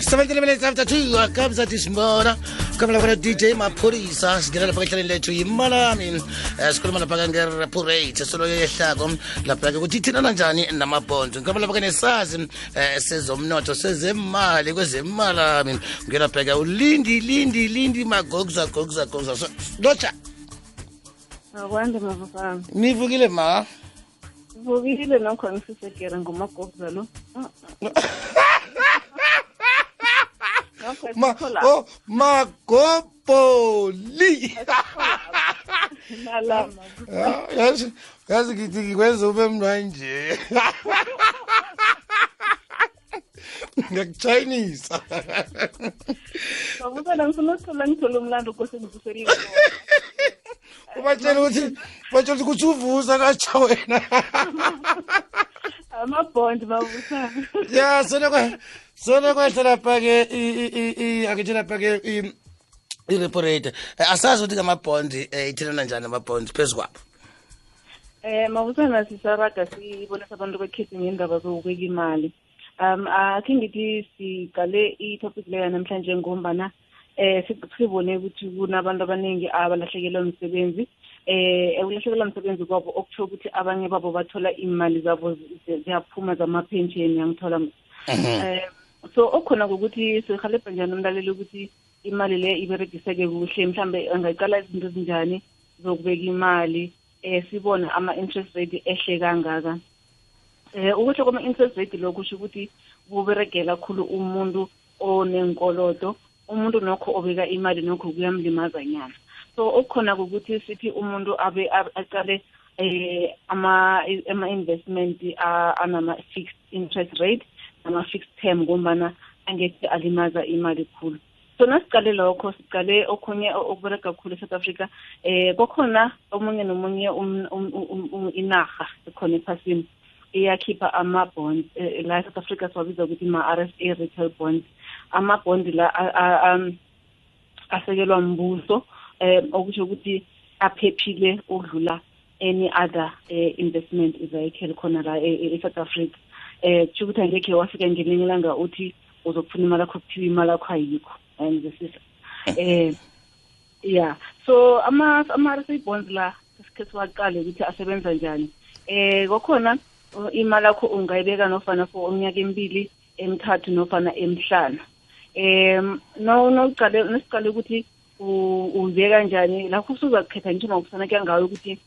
seventeen kabza isibona kamela khona dj maphorisa singena lapha ehleleni lethu yimalami. Um sikhuluma lapha-ke nge-reparate solo yehlako. Lapha-ke ukuthi ithinana njani namabhonzo ngikaba lapha-ke nesazi um sezomnotho sezemali kwezemalami ngelapha-ke ulindi lindi lindi magogza gogza gogza. So lotsha. Akwande mavukami nivukile ma? Vukile nokho ngisisegere ngumagobza lo ma oh magopoli. Ah, yazi yazi ngithi ngikwenza ube mnanje ngiyakutshayinisa Babuzana ngifuna ukuthola ngithola umlando kose ngivusele ubatshela ukuthi batshela ukuthi kuthi uvusa katsha wena amabhondi babusana ya sona sona kwehla lapha-ke akithi lapha-ke i-reporate asazi ukuthi ngamabondi um ithelana njani amabondi phezu kwabo? Eh mabusana sisaraga sibonisa abantu bekhethi ngendaba zokubeka imali. Um akhe ngithi siqale i-topic leyo namhlanje ngombana eh si- sibone ukuthi kunabantu abaningi abalahlekelwa umsebenzi eh ukulahlekelwa umsebenzi kwabo okutsho ukuthi abanye babo bathola imali zabo zi- ziyaphuma zama-pension yangithola eh so okhona ngokuthi sihalebha njani umlaleli ukuthi imali le iberegiseke kuhle mhlambe angaqala izinto ezinjani zokubeka imali eh sibone ama-interest rate ehle kangaka. Eh ukuthi kwama-interest rate lokhu kusho ukuthi kuberegela khulu umuntu onenkolodo umuntu nokho obeka imali nokho kuyamlimaza nyana. So okukhona ukuthi sithi umuntu abe abe- aqale eh ama ama investment anama fixed interest rate nama fixed term ngombana angeke alimaza imali khulu. So nasiqale lokho siqale okhunye okuberega kakhulu e-south africa eh kokhona omunye nomunye um- um- um- um- inarha ekhona ephasini iyakhipha ama-bonds eh, la e-south africa siwabiza ukuthi ma-r s a retail bonds. Ama-bond la a- a- um, asekelwa mbuso um okusho ukuthi aphephile ukudlula any other eh, investment vehicle khona la e- e- e-south africa. Um kusho ukuthi angekhe wafika ngelinye ilanga uthi uzokufuna imali yakho kuthiwa imali yakho ayikho. And this is um yeah. So ama ama RSA bonds la sikhe siwaqale ukuthi asebenza njani. Eh kokhona uh, imali yakho ungayibeka nofana for umnyaka emibili emithathu nofana emihlanu. Em no noqale nesiqale ukuthi u- uyibeka njani? Lapho usuzakhetha nje ngokufana kuyangayo ukuthi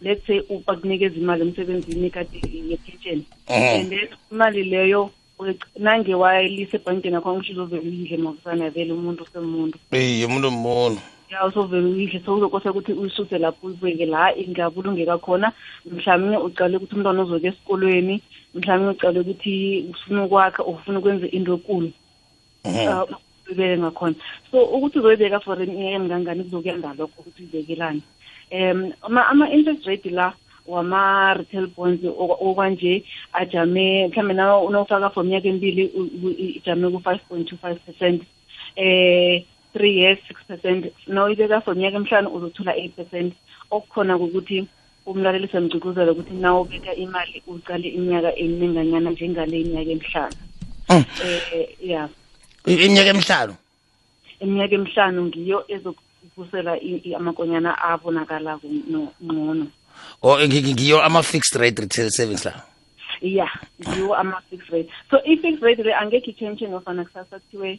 let's say bakunikeza imali emsebenzini kade ye-pension. And then imali leyo uyic- nange wayilisa ebhankeni yakho ngisho uzovele uyidle makusana vele umuntu usemuntu iye umuntu munu ya usovele uyidle so uzokose ukuthi uyisuse lapho uyibeke la ingabulungeka khona. Mhlawumbe ucale ukuthi umntwana uzoke esikolweni mhlawumbe ucale ukuthi ufuna ukwakha ufuna ukwenza into ekulu. Uh, uyibeke ngakhona. So ukuthi uzoyibeka for iminyaka emingangani kuzokuya ngalokho ukuthi uyibekelani um ama- ama-interest rate la wama-retail bonds ok- okwanje ajame mhlawumbe na unawufaka for minyaka emibili ijame ku-five point two five percent eh three years six percent. Nawuyibeka for minyaka emihlanu uzothola eight percent. Okukhona kukuthi umlaleli semgcugcuzela ukuthi na ubeka imali uqale iminyaka emininganyana njengale iminyaka emihlanu. Mm. eh ya iminyaka emhlanu iminyaka emhlanu ngiyo ezokuvusela amakonyana abonakala ngcono o ngi- ngi- ngiyo ama-fixed rate retail savings la? Ya ngiwo ama-fixed rate. So i-fixed rate le angekho i-change nofana kusasa kuthiwe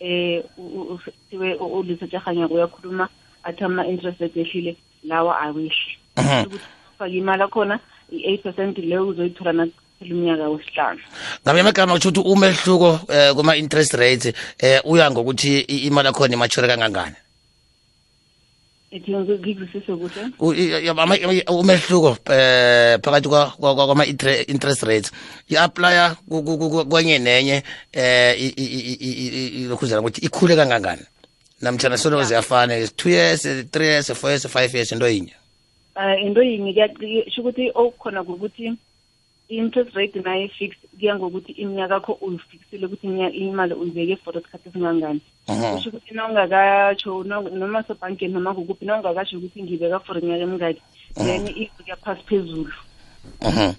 eh u- u- kuthiwe u- ulisetsharhanya uyakhuluma athi ama-interest rate ehlile lawa awehli Mhm. ukuthi ufake imali akhona i-eight percent leyo uzoyithola umnyaka wesihlanu ngamanye amagama kusho ukuthi umehluko um kuma-interest rates um uya ngokuthi imali yakhona imature kangangani? Umehluko um phakathi kwa- kwa- kwa- kwama-interest rates. I-aplya kwenye nenye um lokhuzela ukuthi ikhule kangangani? Namtshana soloko ziyafana two years three years four years five years into yinye? Um into yinye kuyasho ukuthi okukhona kukuthi i-interest rate nayo fixed kuya ngokuthi iminyaka yakho uyifixile ukuthi iminya- imali uyibeke for isikhathi esingangani. Mhm. kusho ukuthi nawungakatsho no- noma sebhankeni noma kukuphi nawungakatsho ukuthi ngibeka for iminyaka emingaki then izokuya phasi phezulu. Mhm.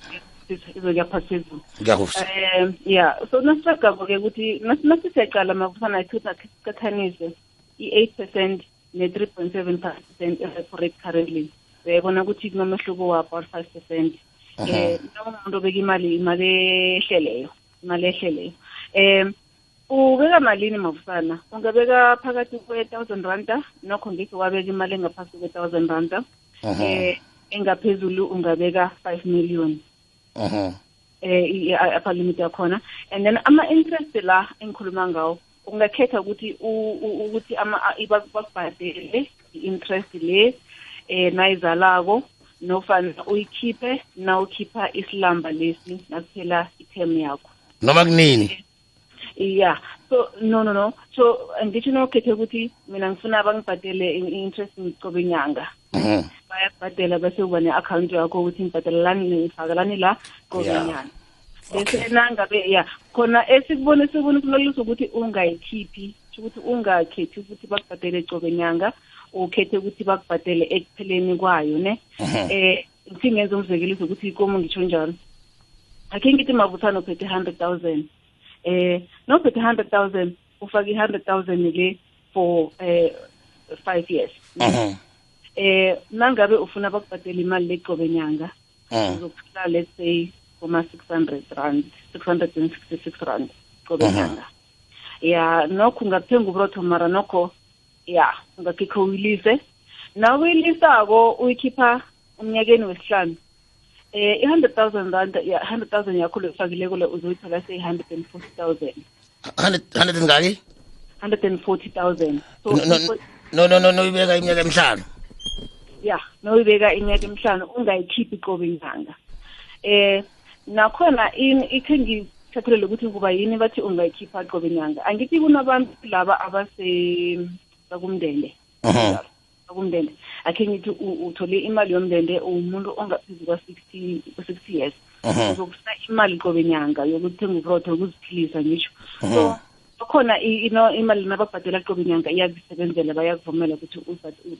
izokuya phasi phezulu. Ngiyakuzwa um ya so nasiragako-ke ukuthi nas- nasisiyaqala mavusana ethu sikathanise i-eight percent ne-three point seven percent i-repo rate currently. Uyayibona ukuthi kunomehluko wa-about five percent. Um noma umuntu obeka imali imali ehleleyo imali ehleleyo. Um ubeka malini mavusana? Ungabeka phakathi kwe-thousand randa nokho ngekho wabeka imali engaphasi kwe-thousand randa. Um engaphezulu ungabeka five million. Mhm. eh i- i- upper limit yakhona. And then ama-interest la engikhuluma ngawo ungakhetha ukuthi ukuthi bakubhadele i-interest le eh nayizalako. Nofana uyikhiphe nawukhipha isilamba lesi nakuphela i-term yakho. Noma kunini? Yeah. So no no no. So ngitsho nawukhethe ukuthi mina ngifuna bangibhadele i-interest qobe nyanga Mhm. bayakubhadela bese uba ne-akhawunti yakho ukuthi ngibhadelelani nifakelani la qobe Yeah. nyanga. Bese nangabe ya khona esikubone sikubone kulolusa ukuthi ungayikhiphi ukuthi ungakhethi ukuthi bakubhadele qobe nyanga. Ukhethe ukuthi bakubhadele ekupheleni kwayo ne? Eh ngithi ngenza umzekeliso ukuthi ikomo ngitsho njalo. Akhe ngithi mavuthano uphethe hundred thousand. Eh nophethe hundred thousand ufake i-hundred thousand le for eh five years. Eh nangabe ufuna bakubhadele imali leqobe nyanga Mhm. let's say koma-six hundred rand 666 rand qobe Mhm. nyanga. Ya nokho ungakuthenga uburotho mara nokho ya ungakhipha uyilise. Na uyilisako uyikhipha umnyakeni wesihlanu. Eh i-hundred thousand rand ya hundred thousand yakho lefakileko le uzoyithola seyi-hundred and forty thousand. 100 100 ngaki? Hundred and forty thousand. So no no no no no ibeka iminyaka emihlanu. Ya noyibeka iminyaka emihlanu ungayikhiphi qobe inyanga. Eh nakhona in- ikhe ngithathelele ukuthi kuba yini bathi ungayikhipha qobe inyanga. Angithi kunabantu laba abase bakumndende bakumndende akhe ngithi uthole imali yomndende umuntu ongaphezu kwa-sixty kwa-sixty years. Uzokusa imali qobe nyanga yokuthenga uburotho yokuziphilisa ngisho so bakhona imali nababhadela qobe nyanga iyazisebenzela bayakuvumela ukuthi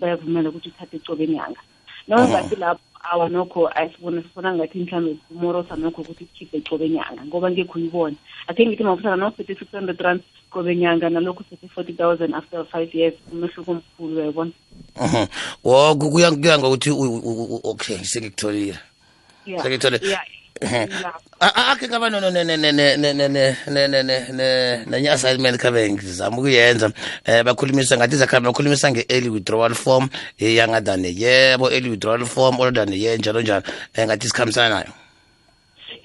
bayakuvumela ukuthi uthathe qobe nyanga. Nawungathi lapho awa nokho asibona sibona ngathi mhlawumbe umorosa nokho ukuthi ukhiphe qobe nyanga ngoba ngekho uyibona akhe ngithi mawusana nawuphethe six hundred rand qobe nyanga nalokhu sithi 40000 after 5 years umehluko omkhulu uyayibona mhm wo kuya kuya ngokuthi okay sengikutholile sengikutholile akhe kaba no nenye assignment khabe ngizama ukuyenza um bakhulumisa ngathi izakhabe bakhulumisa nge-early withdrawal form younger than a year bo-early withdrawal form older than a year njalo njalo um ngathi sikhambisana nayo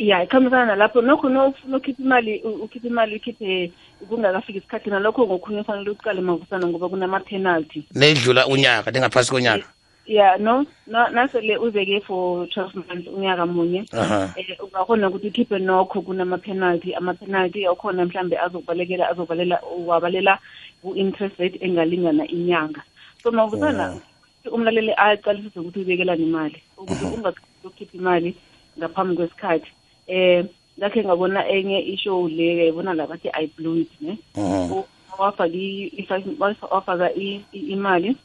ya ikhambisana nalapho nokho nofuna ukhiphe imali ukhiphe imali ukhiphe kungakafiki isikhathi nalokho ngokhunye ufanele uqale mavusana ngoba kunama-penalty nedlula unyaka ningaphasi konyaka. Ya no na- nasele uzeke for twelve months unyaka munye. Aha. Eh ungakhona ukuthi ukhiphe nokho kunama-penalty ama-penalty akhona mhlambe azokubalekela azobalela wabalela ku-interest rate engalingana inyanga. So mavusana umlaleli aqalisise ukuthi uyibekelani imali ukuthi ungakhipha imali ngaphambi kwesikhathi eh ngakhe ngabona enye ishow le yayibona la bathi i blew it ne Mhm. U- wafaka i- i- five- waf- wafaka i- i- imali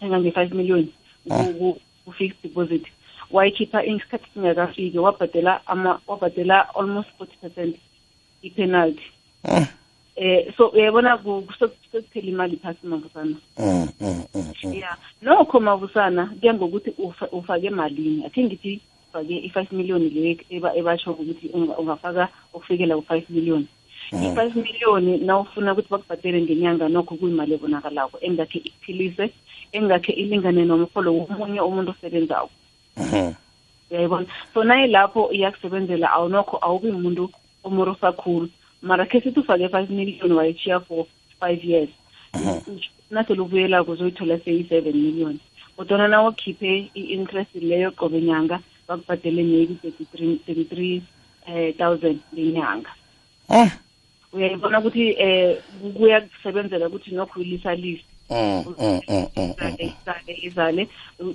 engange-five million ku- ku- ku-fixed deposit wayikhipha isikhathi singakafiki wabhadela ama wabhadela almost forty percent i-penalty Mhm. eh so uyayibona ku- sek- sekuphela imali phasi mavusana Mhm. Mhm. Mhm. ya nokho mavusana kuya ngokuthi ufa- ufake malini akhe ngithi ufake i-five million le eba- ebasho ukuthi ungafaka ukufikela ku-five million. I-five million na ufuna ukuthi bakubhatele ngenyanga nokho kuyimali ebonakalako engakhe iphilise engakhe ilingane nomholo womunye umuntu osebenzako. Mhm. uyayibona? So naye lapho iyakusebenzela awunokho awubi umuntu omorosa khulu. Mara khe sithi ufake five million wayishiya for five years nasele ubuyelako uzoyithola seyi-seven million. Kodwana na ukhiphe i-interest leyo qobe nyanga bakubhadele maybe thirty-three thirty-three um thousand ngenyanga Mhm. uyayibona ukuthi um kuyakusebenzela ukuthi nokho uyilisalise Mhm. Mhm. Mhm. Mhm. izale izale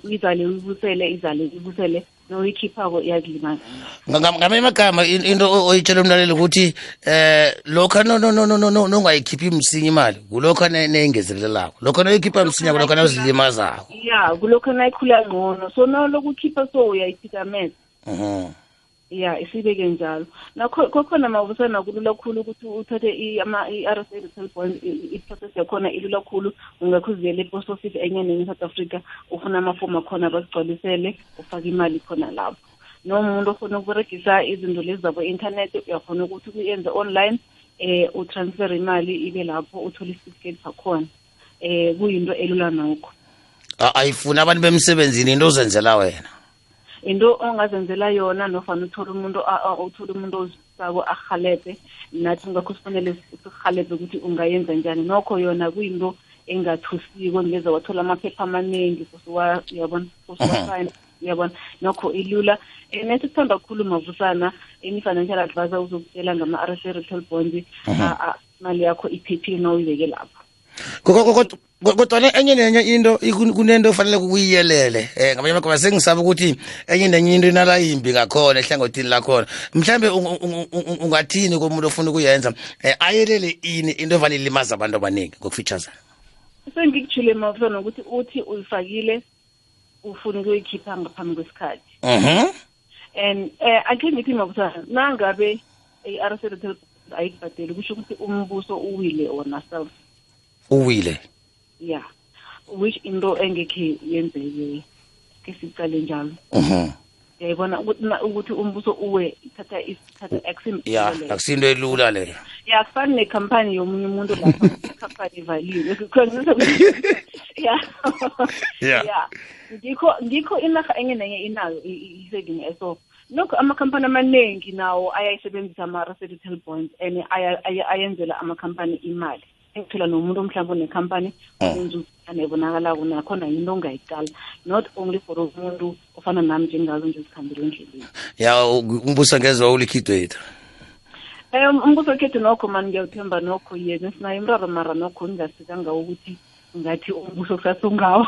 izale uyibusele izale uyibusele noyikhiphako iyakulimaza Ngam- ngamanye amagama in- into o- oyitshela umlaleli ukuthi eh lokho no no no no no no nongayikhiphi msinya imali kulokho ne- neyingezelelako. Lokho noyikhipha msinya kulokho nawuzilimazako ya kulokho nayikhula ngcono. So nalokukhipha so uyayithikameza Mhm. Ya isibeke njalo. Nakho kokhona mavusana kulula khulu ukuthi uthathe i- ama- i-r s a retail bond i- i-process yakhona ilula khulu. Ungakhuziyela i-post office enye nenye south africa ufuna amafomu akhona bakugcwalisele ufake imali khona lapho. Noma umuntu ofuna ukuberegisa izinto lezi zabo-internet uyakhona ukuthi uyenze online eh utransfer imali ibe lapho uthole isitifiketi sakhona eh kuyinto elula nokho. A- ayifuni abantu bemsebenzini into ozenzela wena. Into ongazenzela yona nofana uthole umuntu uthole umuntu ozisako ahalebhe nathi ngakho sifanele sihalebhe ukuthi ungayenza njani. Nokho yona kuyinto engathusiko ngeze wathola amaphepha amaningi kusuwa uyabona nokho ilula. Um nethi kukhulu mavusana ini-financial advisor uzokutshela ngama-r s retail bond imali yakho iphephile na uyibeke lapho kodwana enye nenye into kunento ofanele kuyiyelele um ngamanye amagama sengisaba ukuthi enye nenye into inala yimbi ngakhona ehlangothini lakhona. Mhlawumbe ung- ung- ung- ungathini komuntu ofuna ukuyenza? Um ayelele ini into evane ilimaza abantu abaningi ngokufitshazana. Sengikuthile mavusana ukuthi uthi uyifakile ufuna ukuyoyikhipha ngaphambi kwesikhathi. Mhm. And eh akhe ngithi mabusana nangabe i-r ayikubhadeli kusho ukuthi umbuso uwile wona self. Uwile. Yeah which into engekhe yenzeke ke sicale njalo. Mhm. Uyayibona ukuthi na- ukuthi umbuso uwe ithatha ithatha action ya iphelele. akusinto elula leyo ya kufani nekhampani yomunye umuntu lapha. Ikhampani ivaliwe. Kukhonjiswa ukuthi- ya. Yeah. ya. Ngikho ngikho inarha enye nenye inayo i- i- i-saving eso nokho amakhampani amaningi nawo ayayisebenzisa ama-retail bonds and aya- aya- ayenzela amakhampani imali. Engithola nomuntu mhlawumbe unekhampani enzuana ebonakalako nakhona yinto ongayiqala not only for umuntu ofana nami njengazo nje zikhambele endleleni. Ya umbuso ngeze wawulikhidwethu um umbuso wekhethu nokho mani ngiyawuthemba nokho. Yena sinayo imraro mara nokho ngingasikanga ukuthi ngathi umbuso kusasungawo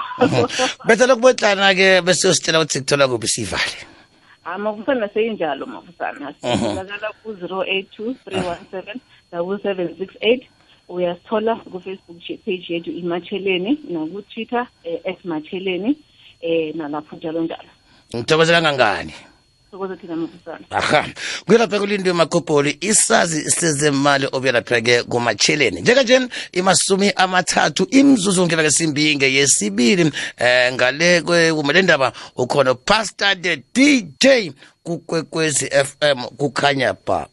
betha lokubotlana-ke bese usitshela ukuthi sikuthola kuphi sivale. Hayi mavusana seyinjalo mavusana. Sitholakala ku-zero eight two three one seven double seven six eight. Uyasithola ku-facebook shi- page yethu imatsheleni nakutwitter um at matsheleni um nalapho njalo njalo. Ngithokoze kangangani? Sokoze thina mavusana aha. Kuyelapha kulindwe makopoli isazi sezemali obuyelapheke kumatsheleni njenganje imasumi amathathu imzuzu ngela kesimbinge yesibili eh ngale kumele ndaba ukhona pastor the dj kukwekwezi fm kukhanya ba